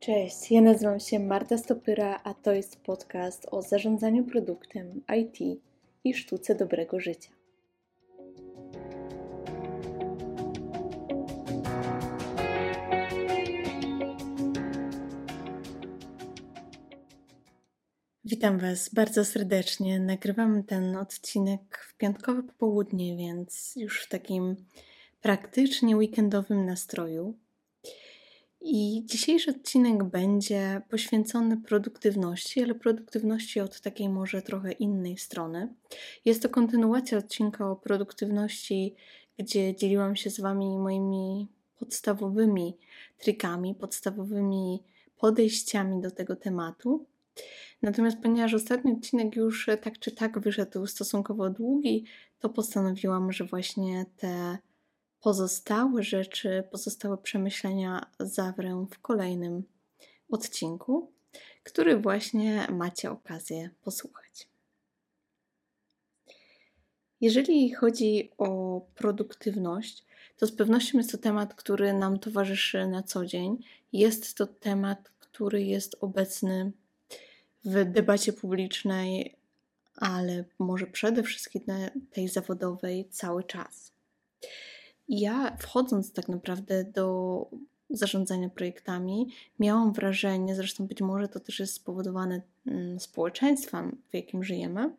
Cześć, ja nazywam się Marta Stopyra, a to jest podcast o zarządzaniu produktem, IT i sztuce dobrego życia. Witam Was bardzo serdecznie. Nagrywam ten odcinek w piątkowe popołudnie, więc już w takim praktycznie weekendowym nastroju. I dzisiejszy odcinek będzie poświęcony produktywności, ale produktywności od takiej może trochę innej strony. Jest to kontynuacja odcinka o produktywności, gdzie dzieliłam się z Wami moimi podstawowymi trikami, podstawowymi podejściami do tego tematu. Natomiast ponieważ ostatni odcinek już tak czy tak wyszedł stosunkowo długi, to postanowiłam, że właśnie te pozostałe rzeczy, pozostałe przemyślenia zawrę w kolejnym odcinku, który właśnie macie okazję posłuchać. Jeżeli chodzi o produktywność, to z pewnością jest to temat, który nam towarzyszy na co dzień. Jest to temat, który jest obecny w debacie publicznej, ale może przede wszystkim tej zawodowej cały czas. Ja wchodząc tak naprawdę do zarządzania projektami, miałam wrażenie, zresztą być może to też jest spowodowane mm, społeczeństwem, w jakim żyjemy,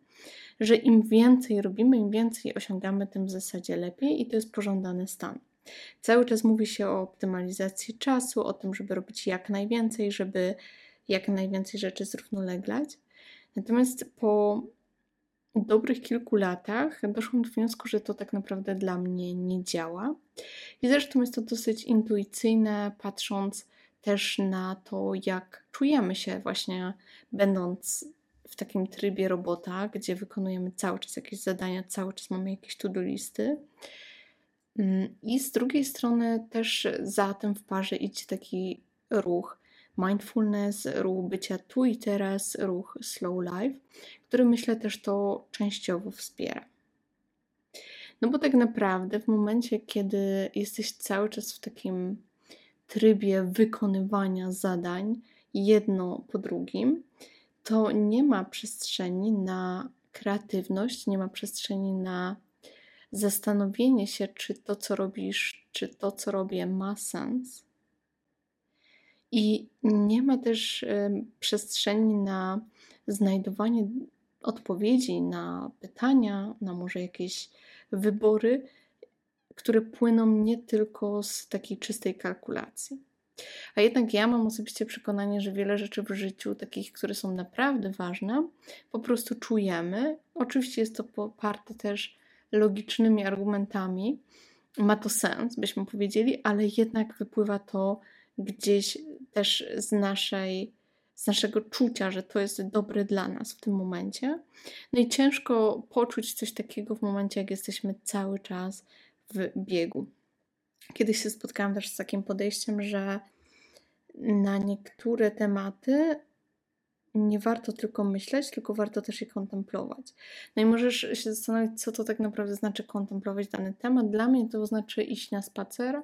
że im więcej robimy, im więcej osiągamy, tym w zasadzie lepiej i to jest pożądany stan. Cały czas mówi się o optymalizacji czasu, o tym, żeby robić jak najwięcej, żeby jak najwięcej rzeczy zrównoleglać. Natomiast po dobrych kilku latach doszłam do wniosku, że to tak naprawdę dla mnie nie działa. I zresztą jest to dosyć intuicyjne, patrząc też na to, jak czujemy się właśnie będąc w takim trybie robota, gdzie wykonujemy cały czas jakieś zadania, cały czas mamy jakieś to-do listy. Mm, I z drugiej strony też za tym w parze idzie taki ruch mindfulness, ruch bycia tu i teraz, ruch slow life, który myślę też to częściowo wspiera. No bo tak naprawdę w momencie, kiedy jesteś cały czas w takim trybie wykonywania zadań jedno po drugim, to nie ma przestrzeni na kreatywność, nie ma przestrzeni na zastanowienie się, czy to, co robisz, czy to, co robię, ma sens. I nie ma też przestrzeni na znajdowanie odpowiedzi na pytania, na może jakieś wybory, które płyną nie tylko z takiej czystej kalkulacji. A jednak ja mam osobiście przekonanie, że wiele rzeczy w życiu, takich, które są naprawdę ważne, po prostu czujemy. Oczywiście jest to poparte też logicznymi argumentami, ma to sens, byśmy powiedzieli, ale jednak wypływa to gdzieś też z naszej z naszego czucia, że to jest dobre dla nas w tym momencie. No i ciężko poczuć coś takiego w momencie, jak jesteśmy cały czas w biegu. Kiedyś się spotkałam też z takim podejściem, że na niektóre tematy nie warto tylko myśleć, tylko warto też je kontemplować. No i możesz się zastanowić, co to tak naprawdę znaczy kontemplować dany temat. Dla mnie to znaczy iść na spacer,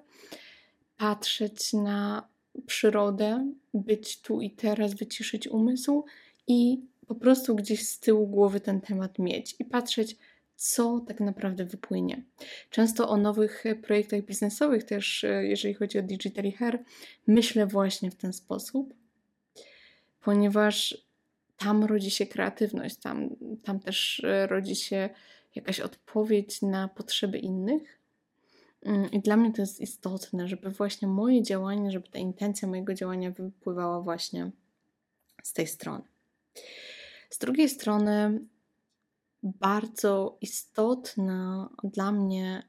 patrzeć na przyrodę, być tu i teraz, wyciszyć umysł i po prostu gdzieś z tyłu głowy ten temat mieć i patrzeć, co tak naprawdę wypłynie. Często o nowych projektach biznesowych, też e, jeżeli chodzi o Digital Hair, myślę właśnie w ten sposób, ponieważ tam rodzi się kreatywność, tam, tam też e, rodzi się jakaś odpowiedź na potrzeby innych I dla mnie to jest istotne, żeby właśnie moje działanie, żeby ta intencja mojego działania wypływała właśnie z tej strony. Z drugiej strony, bardzo istotna dla mnie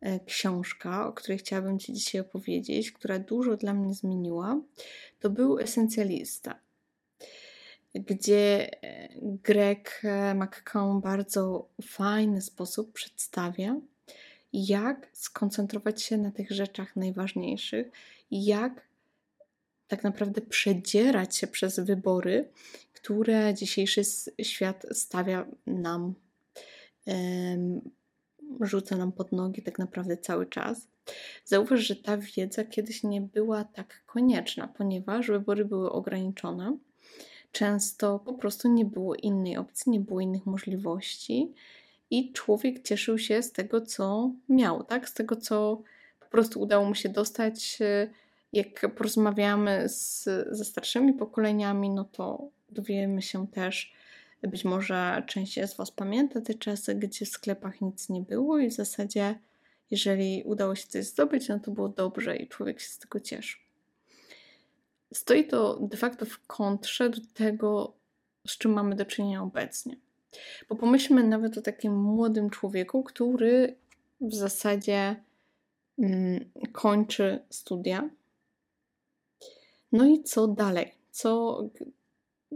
e, książka, o której chciałabym Ci dzisiaj opowiedzieć, która dużo dla mnie zmieniła, to był Esencjalista, gdzie e, Greg McCone bardzo fajny sposób przedstawia, jak skoncentrować się na tych rzeczach najważniejszych, jak tak naprawdę przedzierać się przez wybory, które dzisiejszy świat stawia nam rzuca nam pod nogi tak naprawdę cały czas. Zauważ, że ta wiedza kiedyś nie była tak konieczna, ponieważ wybory były ograniczone. Często po prostu nie było innej opcji, nie było innych możliwości i człowiek cieszył się z tego, co miał, tak? Z tego, co po prostu udało mu się dostać. Jak porozmawiamy z, ze starszymi pokoleniami, no to dowiemy się też, być może część z Was pamięta te czasy, gdzie w sklepach nic nie było i w zasadzie, jeżeli udało się coś zdobyć, no to było dobrze i człowiek się z tego cieszył. Stoi to de facto w kontrze do tego, z czym mamy do czynienia obecnie. Bo pomyślmy nawet o takim młodym człowieku, który w zasadzie mm, kończy studia. No i co dalej? Co,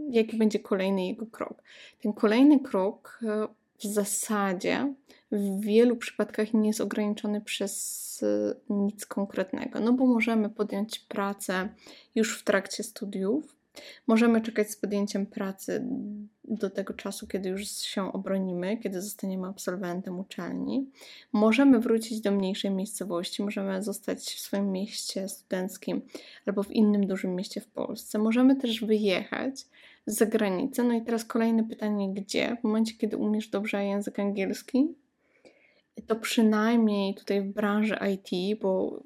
jaki będzie kolejny jego krok? Ten kolejny krok e, w zasadzie w wielu przypadkach nie jest ograniczony przez e, nic konkretnego, no bo możemy podjąć pracę już w trakcie studiów, możemy czekać z podjęciem pracy do tego czasu, kiedy już się obronimy, kiedy zostaniemy absolwentem uczelni. Możemy wrócić do mniejszej miejscowości, możemy zostać w swoim mieście studenckim albo w innym dużym mieście w Polsce. Możemy też wyjechać za granicę. No i teraz kolejne pytanie, gdzie? W momencie, kiedy umiesz dobrze język angielski, to przynajmniej tutaj w branży IT, bo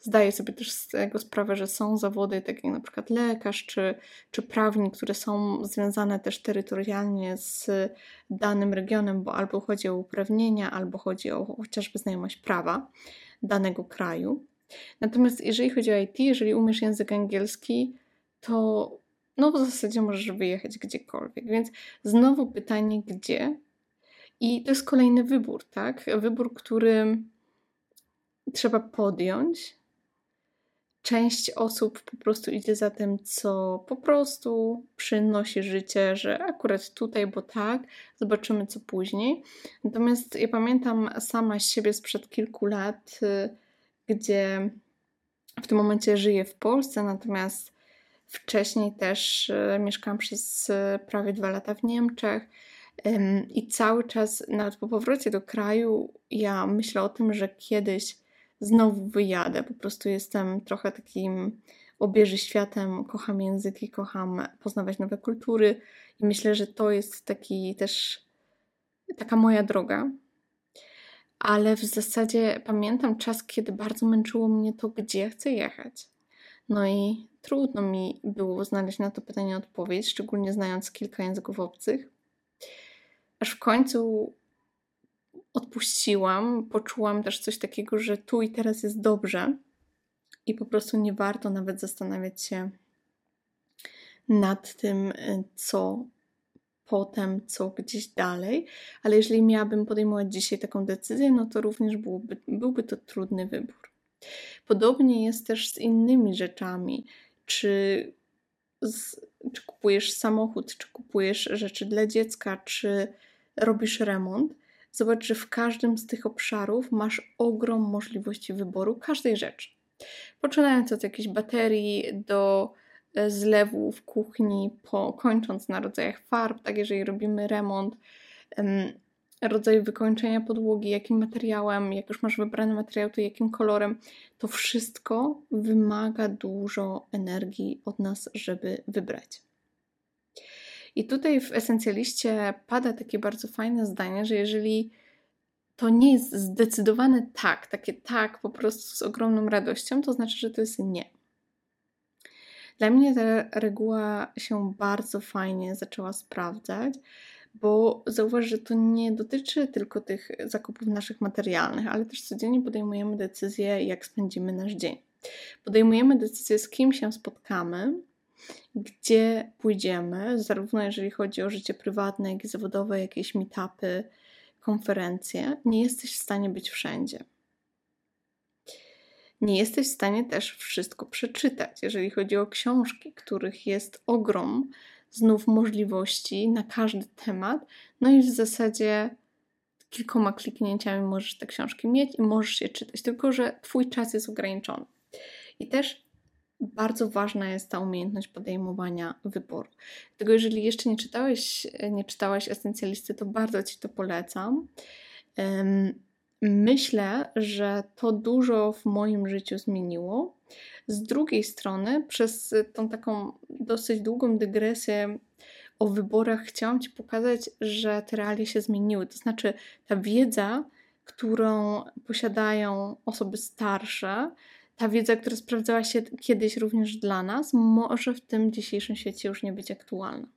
zdaję sobie też z tego sprawę, że są zawody takie jak na przykład lekarz czy, czy prawnik, które są związane też terytorialnie z danym regionem, bo albo chodzi o uprawnienia, albo chodzi o chociażby znajomość prawa danego kraju. Natomiast jeżeli chodzi o IT, jeżeli umiesz język angielski, to no w zasadzie możesz wyjechać gdziekolwiek. Więc znowu pytanie, gdzie? I to jest kolejny wybór, tak? Wybór, który trzeba podjąć. Część osób po prostu idzie za tym, co po prostu przynosi życie, że akurat tutaj, bo tak, zobaczymy co później. Natomiast ja pamiętam sama siebie sprzed kilku lat, y, gdzie w tym momencie żyję w Polsce, natomiast Wcześniej też e, mieszkałam przez e, prawie dwa lata w Niemczech i cały czas, nawet po powrocie do kraju, ja myślę o tym, że kiedyś znowu wyjadę. Po prostu jestem trochę takim obieży światem, kocham języki, kocham poznawać nowe kultury i myślę, że to jest taki też taka moja droga. Ale w zasadzie pamiętam czas, kiedy bardzo męczyło mnie to, gdzie chcę jechać. No i trudno mi było znaleźć na to pytanie odpowiedź, szczególnie znając kilka języków obcych. Aż w końcu odpuściłam, poczułam też coś takiego, że tu i teraz jest dobrze i po prostu nie warto nawet zastanawiać się nad tym, co potem, co gdzieś dalej, ale jeżeli miałabym podejmować dzisiaj taką decyzję, no to również byłby, byłby to trudny wybór. Podobnie jest też z innymi rzeczami. Czy, z, czy kupujesz samochód, czy kupujesz rzeczy dla dziecka, czy robisz remont, zobacz, że w każdym z tych obszarów masz ogrom możliwości wyboru każdej rzeczy. Poczynając od jakiejś baterii do e, zlewu w kuchni, po, kończąc na rodzajach farb, tak jeżeli robimy remont, rodzaj wykończenia podłogi, jakim materiałem, jak już masz wybrany materiał, to jakim kolorem. To wszystko wymaga dużo energii od nas, żeby wybrać. I tutaj w esencjaliście pada takie bardzo fajne zdanie, że jeżeli to nie jest zdecydowane tak, takie tak po prostu z ogromną radością, to znaczy, że to jest nie. Dla mnie ta reguła się bardzo fajnie zaczęła sprawdzać, bo zauważ, że to nie dotyczy tylko tych zakupów naszych materialnych, ale też codziennie podejmujemy decyzję, jak spędzimy nasz dzień. Podejmujemy decyzję, z kim się spotkamy, gdzie pójdziemy, zarówno jeżeli chodzi o życie prywatne, jak i zawodowe, jakieś meetupy, konferencje. Nie jesteś w stanie być wszędzie. Nie jesteś w stanie też wszystko przeczytać. Jeżeli chodzi o książki, których jest ogrom, znów możliwości na każdy temat. No i w zasadzie kilkoma kliknięciami możesz te książki mieć i możesz je czytać, tylko że Twój czas jest ograniczony. I też bardzo ważna jest ta umiejętność podejmowania wyboru. Dlatego jeżeli jeszcze nie czytałeś, nie czytałaś esencjalisty, to bardzo Ci to polecam. myślę, że to dużo w moim życiu zmieniło. Z drugiej strony, przez tą taką dosyć długą dygresję o wyborach, chciałam Ci pokazać, że te realia się zmieniły. To znaczy, ta wiedza, którą posiadają osoby starsze, ta wiedza, która sprawdzała się kiedyś również dla nas, może w tym dzisiejszym świecie już nie być aktualna.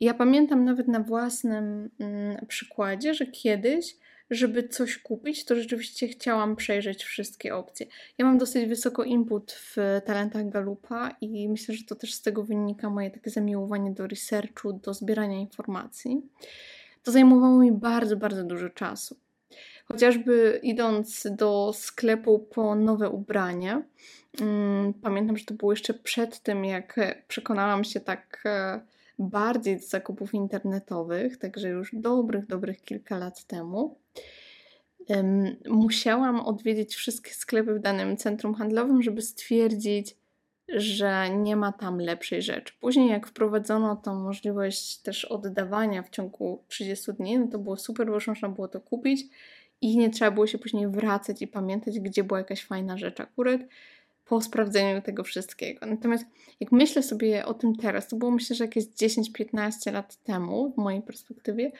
Ja pamiętam nawet na własnym mm, przykładzie, że kiedyś, żeby coś kupić, to rzeczywiście chciałam przejrzeć wszystkie opcje. Ja mam dosyć wysoko input w talentach Galupa i myślę, że to też z tego wynika moje takie zamiłowanie do researchu, do zbierania informacji. To zajmowało mi bardzo, bardzo dużo czasu. Chociażby idąc do sklepu po nowe ubranie, mm, pamiętam, że to było jeszcze przed tym, jak przekonałam się tak e, bardziej do zakupów internetowych, także już dobrych, dobrych kilka lat temu. Musiałam odwiedzić wszystkie sklepy w danym centrum handlowym, żeby stwierdzić, że nie ma tam lepszej rzeczy. Później, jak wprowadzono tą możliwość też oddawania w ciągu 30 dni, no to było super, bo już można było to kupić i nie trzeba było się później wracać i pamiętać, gdzie była jakaś fajna rzecz akurat po sprawdzeniu tego wszystkiego. Natomiast jak myślę sobie o tym teraz, to było myślę, że jakieś 10-15 lat temu, w mojej perspektywie,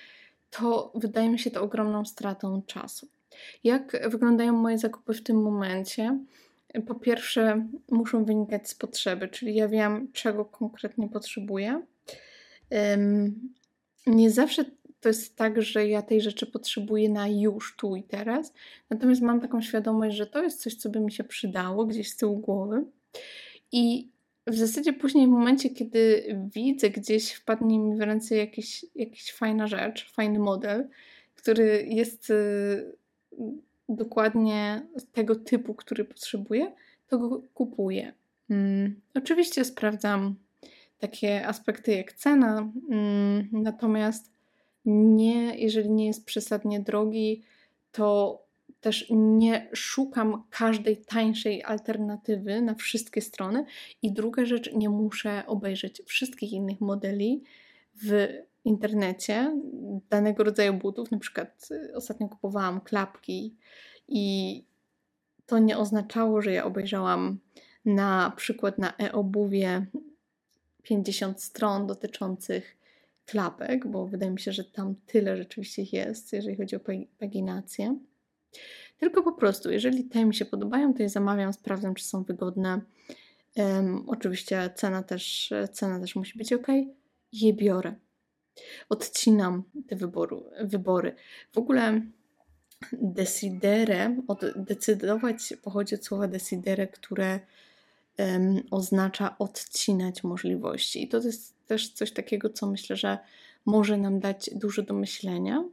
to wydaje mi się to ogromną stratą czasu. Jak wyglądają moje zakupy w tym momencie? Po pierwsze, muszą wynikać z potrzeby, czyli ja wiem, czego konkretnie potrzebuję. Nie zawsze to jest tak, że ja tej rzeczy potrzebuję na już, tu i teraz. Natomiast mam taką świadomość, że to jest coś, co by mi się przydało gdzieś z tyłu głowy. I w zasadzie później, w momencie, kiedy widzę gdzieś, wpadnie mi w ręce jakiś, jakiś fajna rzecz, fajny model, który jest y, dokładnie tego typu, który potrzebuję, to go kupuję. Mm, oczywiście sprawdzam takie aspekty jak cena, mm, natomiast nie, jeżeli nie jest przesadnie drogi, to też nie szukam każdej tańszej alternatywy na wszystkie strony. I druga rzecz, nie muszę obejrzeć wszystkich innych modeli w internecie danego rodzaju butów. Na przykład y, ostatnio kupowałam klapki i to nie oznaczało, że ja obejrzałam na przykład na e-obuwie 50 stron dotyczących klapek, bo wydaje mi się, że tam tyle rzeczywiście jest, jeżeli chodzi o paginację. Tylko po prostu, jeżeli te mi się podobają, to je zamawiam, sprawdzam, czy są wygodne. Um, oczywiście cena też, cena też musi być ok. Je biorę. Odcinam te wyboru, wybory. W ogóle decidere, od decydować pochodzi od słowa decidere, które um, oznacza odcinać możliwości. I to jest też coś takiego, co myślę, że może nam dać dużo do myślenia.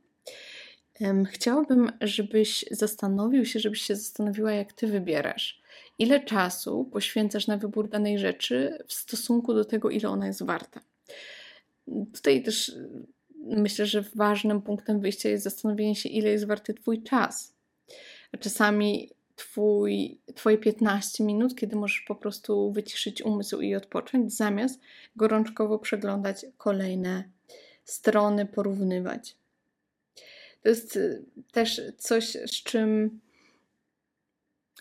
Um, chciałabym, żebyś zastanowił się, żebyś się zastanowiła, jak ty wybierasz. Ile czasu poświęcasz na wybór danej rzeczy w stosunku do tego, ile ona jest warta. Tutaj też myślę, że ważnym punktem wyjścia jest zastanowienie się, ile jest warty Twój czas. Czasami twój, Twoje 15 minut, kiedy możesz po prostu wyciszyć umysł i odpocząć, zamiast gorączkowo przeglądać kolejne strony, porównywać. To jest y, też coś, z czym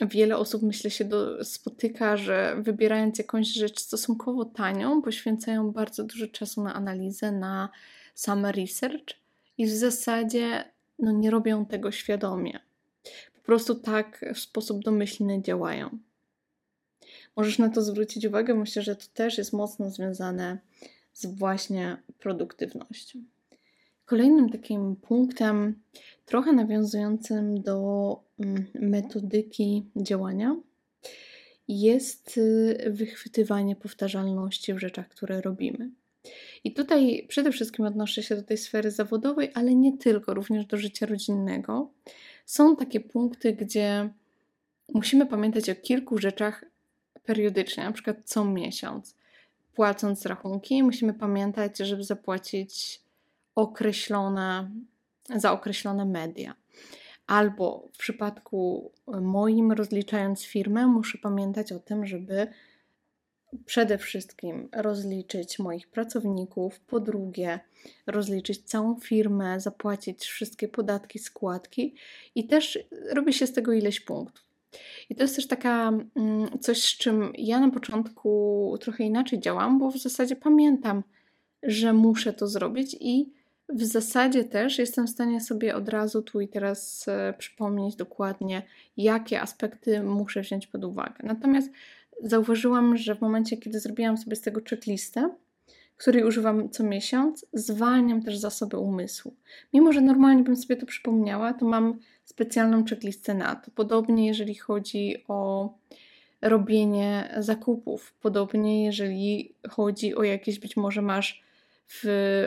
wiele osób, myślę, się do, spotyka, że wybierając jakąś rzecz stosunkowo tanią, poświęcają bardzo dużo czasu na analizę, na sam research i w zasadzie no, nie robią tego świadomie po prostu tak w sposób domyślny działają. Możesz na to zwrócić uwagę, myślę, że to też jest mocno związane z właśnie produktywnością. Kolejnym takim punktem, trochę nawiązującym do mm, metodyki działania, jest y, wychwytywanie powtarzalności w rzeczach, które robimy. I tutaj przede wszystkim odnoszę się do tej sfery zawodowej, ale nie tylko, również do życia rodzinnego, są takie punkty, gdzie musimy pamiętać o kilku rzeczach periodycznie, na przykład co miesiąc. Płacąc rachunki, musimy pamiętać, żeby zapłacić określone, za określone media. Albo w przypadku moim, rozliczając firmę, muszę pamiętać o tym, żeby przede wszystkim rozliczyć moich pracowników, po drugie rozliczyć całą firmę, zapłacić wszystkie podatki, składki i też robi się z tego ileś punktów. I to jest też taka mm, coś, z czym ja na początku trochę inaczej działam, bo w zasadzie pamiętam, że muszę to zrobić i w zasadzie też jestem w stanie sobie od razu tu i teraz e, przypomnieć dokładnie, jakie aspekty muszę wziąć pod uwagę. Natomiast zauważyłam, że w momencie, kiedy zrobiłam sobie z tego checklistę, której używam co miesiąc, zwalniam też zasoby umysłu. Mimo, że normalnie bym sobie to przypomniała, to mam specjalną checklistę na to. Podobnie, jeżeli chodzi o robienie zakupów, podobnie, jeżeli chodzi o jakieś, być może masz w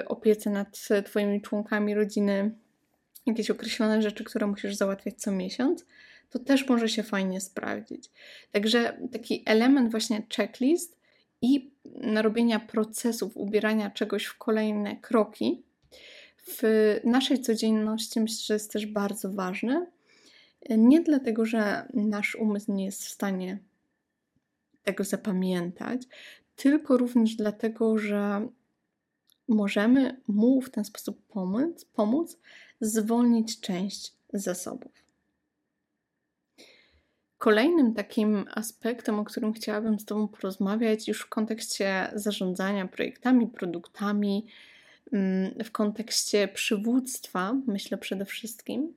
opiece nad Twoimi członkami rodziny jakieś określone rzeczy, które musisz załatwiać co miesiąc, to też może się fajnie sprawdzić. Także taki element właśnie checklist i robienia procesów, ubierania czegoś w kolejne kroki w naszej codzienności myślę, że jest też bardzo ważny. Nie dlatego, że nasz umysł nie jest w stanie tego zapamiętać, tylko również dlatego, że możemy mu w ten sposób pomóc, pomóc zwolnić część zasobów. Kolejnym takim aspektem, o którym chciałabym z Tobą porozmawiać, już w kontekście zarządzania projektami, produktami, mm, w kontekście przywództwa, myślę przede wszystkim,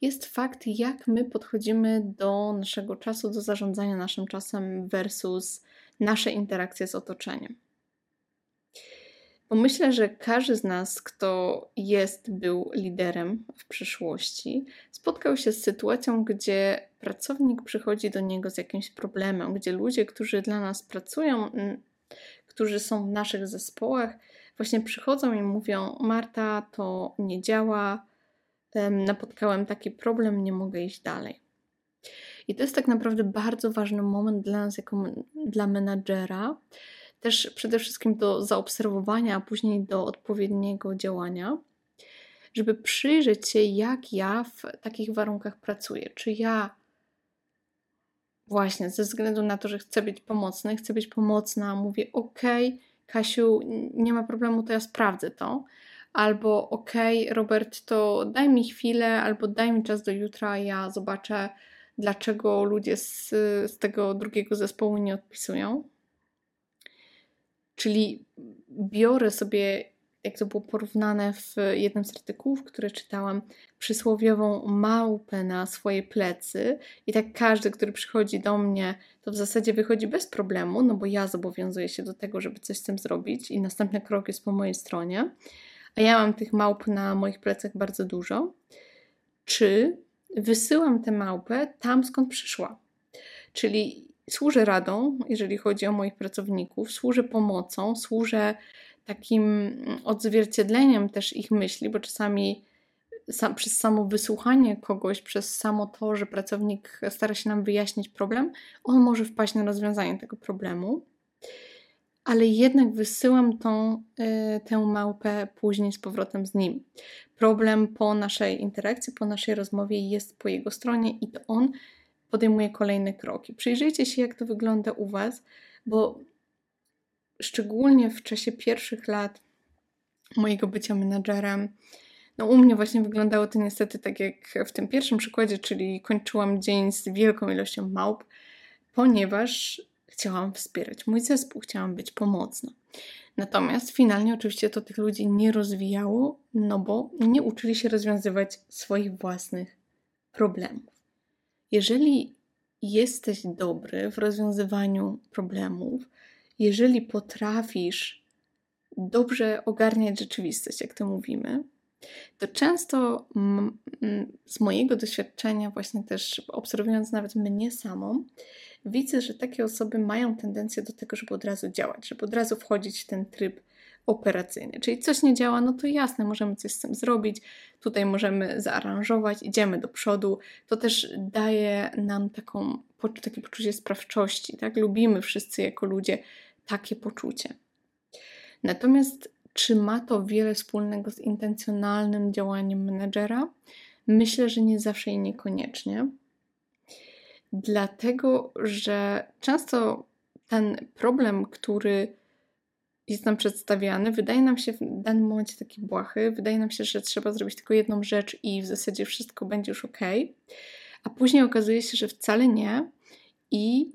jest fakt, jak my podchodzimy do naszego czasu, do zarządzania naszym czasem versus nasze interakcje z otoczeniem. Bo myślę, że każdy z nas, kto jest, był liderem w przyszłości, spotkał się z sytuacją, gdzie pracownik przychodzi do niego z jakimś problemem, gdzie ludzie, którzy dla nas pracują, którzy są w naszych zespołach, właśnie przychodzą i mówią: Marta, to nie działa, napotkałem taki problem, nie mogę iść dalej. I to jest tak naprawdę bardzo ważny moment dla nas, jako dla menadżera, też przede wszystkim do zaobserwowania, a później do odpowiedniego działania, żeby przyjrzeć się, jak ja w takich warunkach pracuję. Czy ja właśnie ze względu na to, że chcę być pomocny, chcę być pomocna, mówię: OK, Kasiu, nie ma problemu, to ja sprawdzę to. Albo OK, Robert, to daj mi chwilę, albo daj mi czas do jutra, ja zobaczę, dlaczego ludzie z, z tego drugiego zespołu nie odpisują. Czyli biorę sobie, jak to było porównane w jednym z artykułów, które czytałam, przysłowiową małpę na swoje plecy, i tak każdy, który przychodzi do mnie, to w zasadzie wychodzi bez problemu, no bo ja zobowiązuję się do tego, żeby coś z tym zrobić, i następny krok jest po mojej stronie. A ja mam tych małp na moich plecach bardzo dużo. Czy wysyłam tę małpę tam, skąd przyszła? Czyli służę radą, jeżeli chodzi o moich pracowników, służę pomocą, służę takim odzwierciedleniem też ich myśli, bo czasami sam, przez samo wysłuchanie kogoś, przez samo to, że pracownik stara się nam wyjaśnić problem, on może wpaść na rozwiązanie tego problemu. Ale jednak wysyłam tą, y, tę małpę później z powrotem z nim. Problem po naszej interakcji, po naszej rozmowie jest po jego stronie i to on podejmuje kolejne kroki. Przyjrzyjcie się, jak to wygląda u Was, bo szczególnie w czasie pierwszych lat mojego bycia menadżerem, no u mnie właśnie wyglądało to niestety tak jak w tym pierwszym przykładzie, czyli kończyłam dzień z wielką ilością małp, ponieważ chciałam wspierać mój zespół, chciałam być pomocna. Natomiast finalnie oczywiście to tych ludzi nie rozwijało, no bo nie uczyli się rozwiązywać swoich własnych problemów. Jeżeli jesteś dobry w rozwiązywaniu problemów, jeżeli potrafisz dobrze ogarniać rzeczywistość, jak to mówimy, to często z mojego doświadczenia, właśnie też obserwując nawet mnie samą, widzę, że takie osoby mają tendencję do tego, żeby od razu działać, żeby od razu wchodzić w ten tryb operacyjny. Czyli coś nie działa, no to jasne, możemy coś z tym zrobić, tutaj możemy zaaranżować, idziemy do przodu. To też daje nam taką, takie poczucie sprawczości, tak? Lubimy wszyscy jako ludzie takie poczucie. Natomiast czy ma to wiele wspólnego z intencjonalnym działaniem menedżera? Myślę, że nie zawsze i niekoniecznie. Dlatego, że często ten problem, który jest nam przedstawiany, wydaje nam się w danym momencie taki błahy, wydaje nam się, że trzeba zrobić tylko jedną rzecz i w zasadzie wszystko będzie już ok, a później okazuje się, że wcale nie i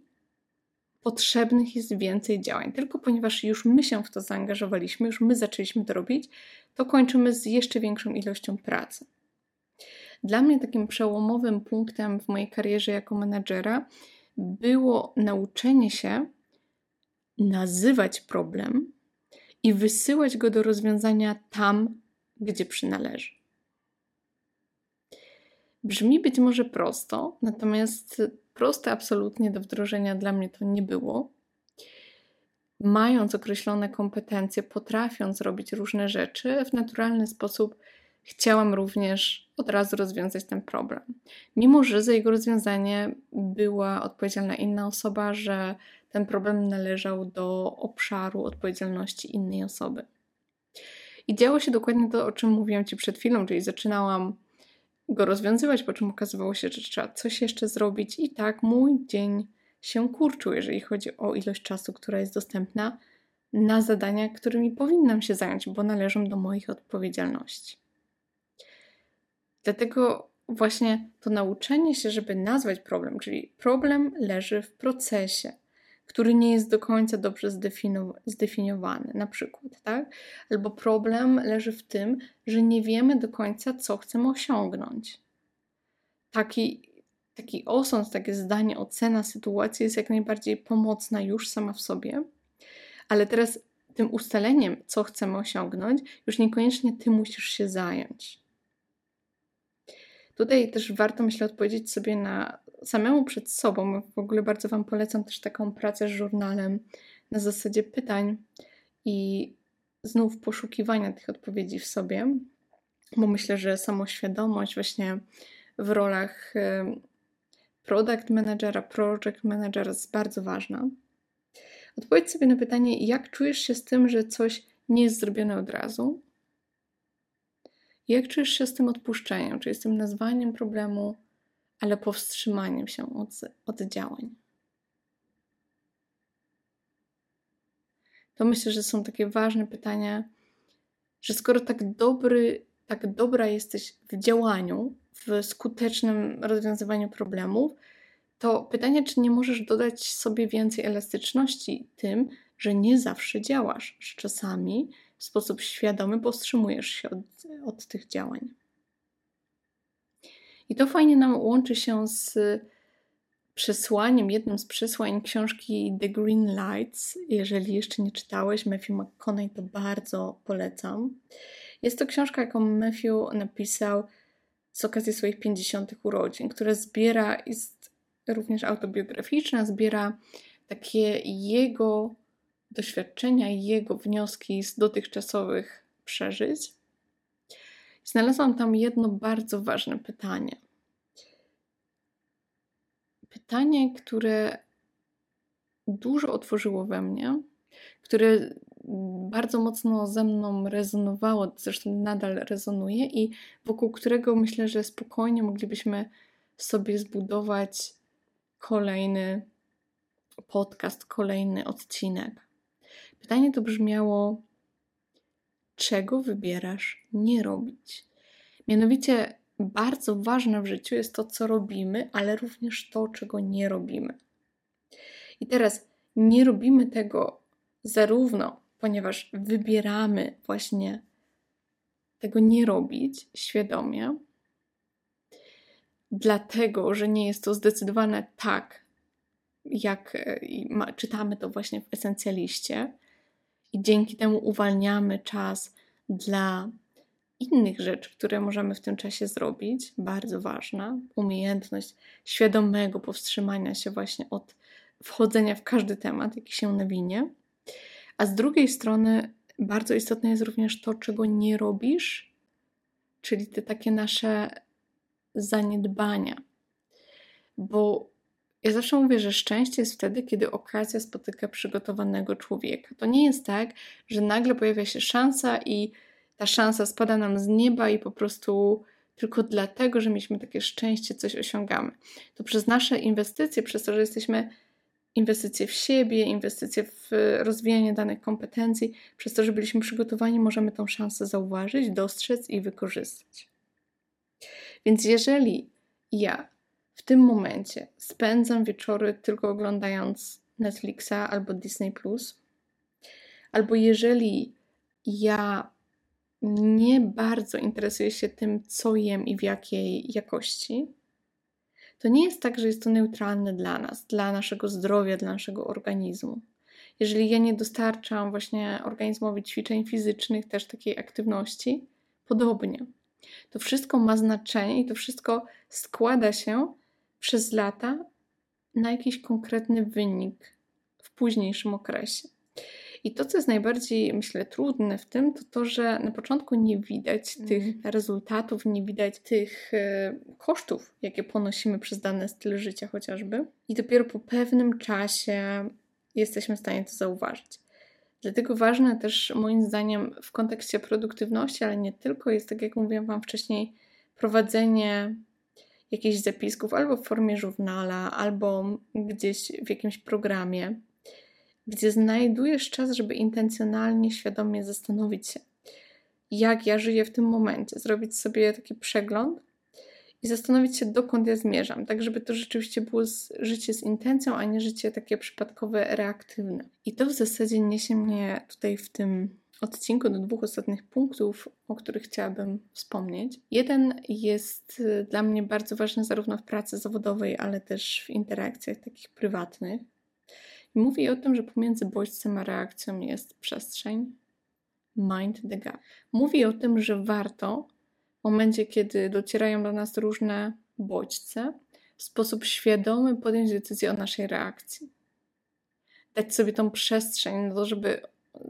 potrzebnych jest więcej działań. Tylko ponieważ już my się w to zaangażowaliśmy, już my zaczęliśmy to robić, to kończymy z jeszcze większą ilością pracy. Dla mnie takim przełomowym punktem w mojej karierze jako menadżera było nauczenie się nazywać problem i wysyłać go do rozwiązania tam, gdzie przynależy. Brzmi być może prosto, natomiast proste absolutnie do wdrożenia dla mnie to nie było. Mając określone kompetencje, potrafiąc robić różne rzeczy, w naturalny sposób chciałam również od razu rozwiązać ten problem. Mimo, że za jego rozwiązanie była odpowiedzialna inna osoba, że ten problem należał do obszaru odpowiedzialności innej osoby. I działo się dokładnie to, o czym mówiłam Ci przed chwilą, czyli zaczynałam go rozwiązywać, po czym okazywało się, że trzeba coś jeszcze zrobić, i tak mój dzień się kurczył, jeżeli chodzi o ilość czasu, która jest dostępna na zadania, którymi powinnam się zająć, bo należą do moich odpowiedzialności. Dlatego właśnie to nauczenie się, żeby nazwać problem, czyli problem leży w procesie, który nie jest do końca dobrze zdefiniowany, na przykład, tak? Albo problem leży w tym, że nie wiemy do końca, co chcemy osiągnąć. Taki, taki osąd, takie zdanie, ocena sytuacji jest jak najbardziej pomocna już sama w sobie, ale teraz tym ustaleniem, co chcemy osiągnąć, już niekoniecznie ty musisz się zająć. Tutaj też warto, myślę, odpowiedzieć sobie na samemu przed sobą. W ogóle bardzo Wam polecam też taką pracę z żurnalem na zasadzie pytań i znów poszukiwania tych odpowiedzi w sobie, bo myślę, że samoświadomość właśnie w rolach product managera, project managera jest bardzo ważna. Odpowiedz sobie na pytanie, jak czujesz się z tym, że coś nie jest zrobione od razu, jak czujesz się z tym odpuszczeniem, czyli z tym nazwaniem problemu, ale powstrzymaniem się od, od działań? To myślę, że są takie ważne pytania, że skoro tak dobry, tak dobra jesteś w działaniu, w skutecznym rozwiązywaniu problemów, to pytanie, czy nie możesz dodać sobie więcej elastyczności tym, że nie zawsze działasz, że czasami w sposób świadomy powstrzymujesz się od, od tych działań. I to fajnie nam łączy się z przesłaniem, jednym z przesłań książki The Green Lights. Jeżeli jeszcze nie czytałeś, Matthew McConaughey to bardzo polecam. Jest to książka, jaką Matthew napisał z okazji swoich 50. urodzin, która zbiera, jest również autobiograficzna, zbiera takie jego doświadczenia i jego wnioski z dotychczasowych przeżyć, znalazłam tam jedno bardzo ważne pytanie. Pytanie, które dużo otworzyło we mnie, które bardzo mocno ze mną rezonowało, zresztą nadal rezonuje, i wokół którego myślę, że spokojnie moglibyśmy sobie zbudować kolejny podcast, kolejny odcinek. Pytanie to brzmiało: czego wybierasz nie robić? Mianowicie, bardzo ważne w życiu jest to, co robimy, ale również to, czego nie robimy. I teraz nie robimy tego zarówno, ponieważ wybieramy właśnie tego nie robić świadomie, dlatego, że nie jest to zdecydowane tak, jak e, czytamy to właśnie w esencjaliście, i dzięki temu uwalniamy czas dla innych rzeczy, które możemy w tym czasie zrobić. Bardzo ważna umiejętność świadomego powstrzymania się właśnie od wchodzenia w każdy temat, jaki się nawinie. A z drugiej strony, bardzo istotne jest również to, czego nie robisz, czyli te takie nasze zaniedbania. Bo ja zawsze mówię, że szczęście jest wtedy, kiedy okazja spotyka przygotowanego człowieka. To nie jest tak, że nagle pojawia się szansa i ta szansa spada nam z nieba i po prostu tylko dlatego, że mieliśmy takie szczęście, coś osiągamy. To przez nasze inwestycje, przez to, że jesteśmy inwestycje w siebie, inwestycje w rozwijanie danych kompetencji. Przez to, że byliśmy przygotowani, możemy tą szansę zauważyć, dostrzec i wykorzystać. Więc jeżeli ja w tym momencie spędzam wieczory tylko oglądając Netflixa albo Disney albo jeżeli ja nie bardzo interesuję się tym, co jem i w jakiej jakości, to nie jest tak, że jest to neutralne dla nas, dla naszego zdrowia, dla naszego organizmu. Jeżeli ja nie dostarczam właśnie organizmowi ćwiczeń fizycznych, też takiej aktywności, podobnie. To wszystko ma znaczenie i to wszystko składa się przez lata na jakiś konkretny wynik w późniejszym okresie. I to, co jest najbardziej, myślę, trudne w tym, to to, że na początku nie widać mm. tych rezultatów, nie widać tych e, kosztów, jakie ponosimy przez dany styl życia chociażby. I dopiero po pewnym czasie jesteśmy w stanie to zauważyć. Dlatego ważne też moim zdaniem w kontekście produktywności, ale nie tylko, jest tak jak mówiłam Wam wcześniej, prowadzenie jakichś zapisków albo w formie żurnala, albo gdzieś w jakimś programie, gdzie znajdujesz czas, żeby intencjonalnie, świadomie zastanowić się, jak ja żyję w tym momencie, zrobić sobie taki przegląd i zastanowić się, dokąd ja zmierzam, tak żeby to rzeczywiście było z, życie z intencją, a nie życie takie przypadkowe, reaktywne. I to w zasadzie niesie mnie tutaj w tym odcinku do dwóch ostatnich punktów, o których chciałabym wspomnieć. Jeden jest y, dla mnie bardzo ważny zarówno w pracy zawodowej, ale też w interakcjach takich prywatnych. Mówi o tym, że pomiędzy bodźcem a reakcją jest przestrzeń, mind the gap. Mówi o tym, że warto w momencie, kiedy docierają do nas różne bodźce, w sposób świadomy podjąć decyzję o naszej reakcji. Dać sobie tą przestrzeń na to, żeby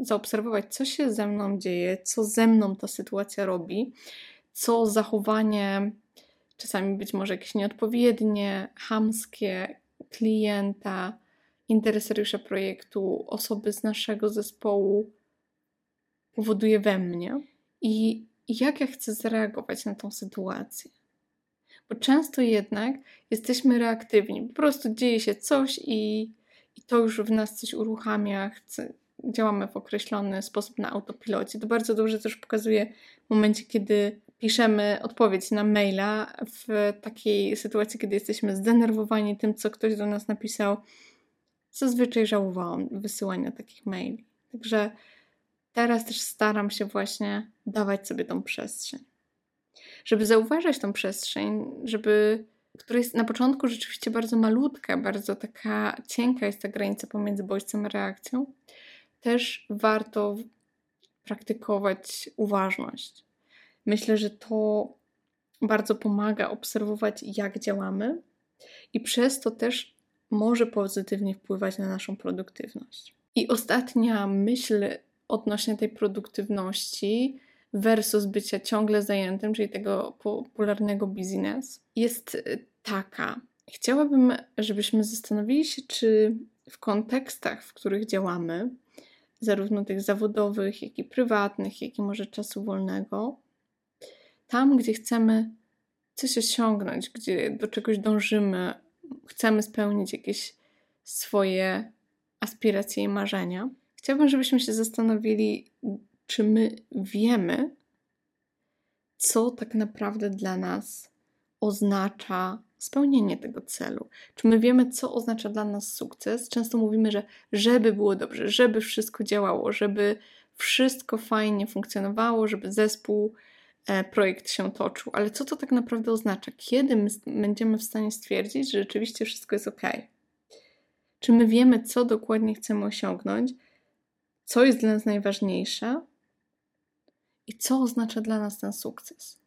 zaobserwować, co się ze mną dzieje, co ze mną ta sytuacja robi, co zachowanie, czasami być może jakieś nieodpowiednie, hamskie klienta, interesariusza projektu, osoby z naszego zespołu powoduje we mnie i jak ja chcę zareagować na tą sytuację. Bo często jednak jesteśmy reaktywni, po prostu dzieje się coś i, i to już w nas coś uruchamia, chce, działamy w określony sposób na autopilocie. To bardzo dobrze też pokazuje w momencie, kiedy piszemy odpowiedź na maila w takiej sytuacji, kiedy jesteśmy zdenerwowani tym, co ktoś do nas napisał. Zazwyczaj żałowałam wysyłania takich maili. Także teraz też staram się właśnie dawać sobie tą przestrzeń. Żeby zauważać tą przestrzeń, żeby, która jest na początku rzeczywiście bardzo malutka, bardzo taka cienka jest ta granica pomiędzy bodźcem a reakcją, też warto praktykować uważność. Myślę, że to bardzo pomaga obserwować, jak działamy, i przez to też może pozytywnie wpływać na naszą produktywność. I ostatnia myśl odnośnie tej produktywności versus bycia ciągle zajętym, czyli tego popularnego biznes, jest taka. Chciałabym, żebyśmy zastanowili się, czy w kontekstach, w których działamy, zarówno tych zawodowych, jak i prywatnych, jak i może czasu wolnego, tam, gdzie chcemy coś osiągnąć, gdzie do czegoś dążymy, chcemy spełnić jakieś swoje aspiracje i marzenia, chciałabym, żebyśmy się zastanowili, czy my wiemy, co tak naprawdę dla nas oznacza spełnienie tego celu. Czy my wiemy, co oznacza dla nas sukces? Często mówimy, że żeby było dobrze, żeby wszystko działało, żeby wszystko fajnie funkcjonowało, żeby zespół, e, projekt się toczył. Ale co to tak naprawdę oznacza? Kiedy my będziemy w stanie stwierdzić, że rzeczywiście wszystko jest ok? Czy my wiemy, co dokładnie chcemy osiągnąć? Co jest dla nas najważniejsze? I co oznacza dla nas ten sukces?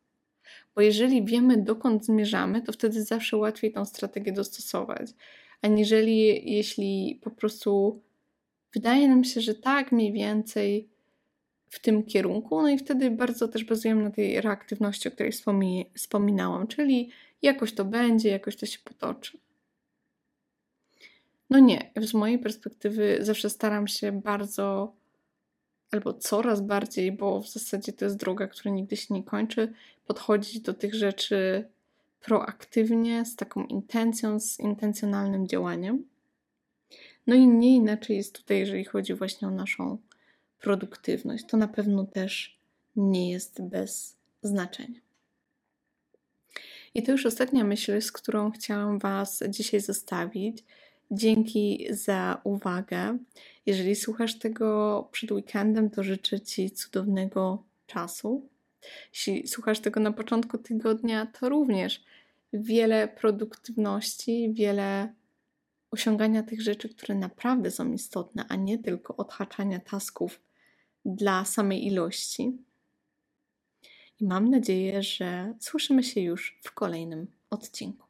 Bo jeżeli wiemy, dokąd zmierzamy, to wtedy zawsze łatwiej tą strategię dostosować. Aniżeli jeśli po prostu wydaje nam się, że tak mniej więcej w tym kierunku, no i wtedy bardzo też bazujemy na tej reaktywności, o której wspomi wspominałam, czyli jakoś to będzie, jakoś to się potoczy. No nie, z mojej perspektywy zawsze staram się bardzo albo coraz bardziej, bo w zasadzie to jest droga, która nigdy się nie kończy, podchodzić do tych rzeczy proaktywnie, z taką intencją, z intencjonalnym działaniem. No i nie inaczej jest tutaj, jeżeli chodzi właśnie o naszą produktywność. To na pewno też nie jest bez znaczenia. I to już ostatnia myśl, z którą chciałam Was dzisiaj zostawić. Dzięki za uwagę. Jeżeli słuchasz tego przed weekendem, to życzę Ci cudownego czasu. Jeśli słuchasz tego na początku tygodnia, to również wiele produktywności, wiele osiągania tych rzeczy, które naprawdę są istotne, a nie tylko odhaczania tasków dla samej ilości. I mam nadzieję, że słyszymy się już w kolejnym odcinku.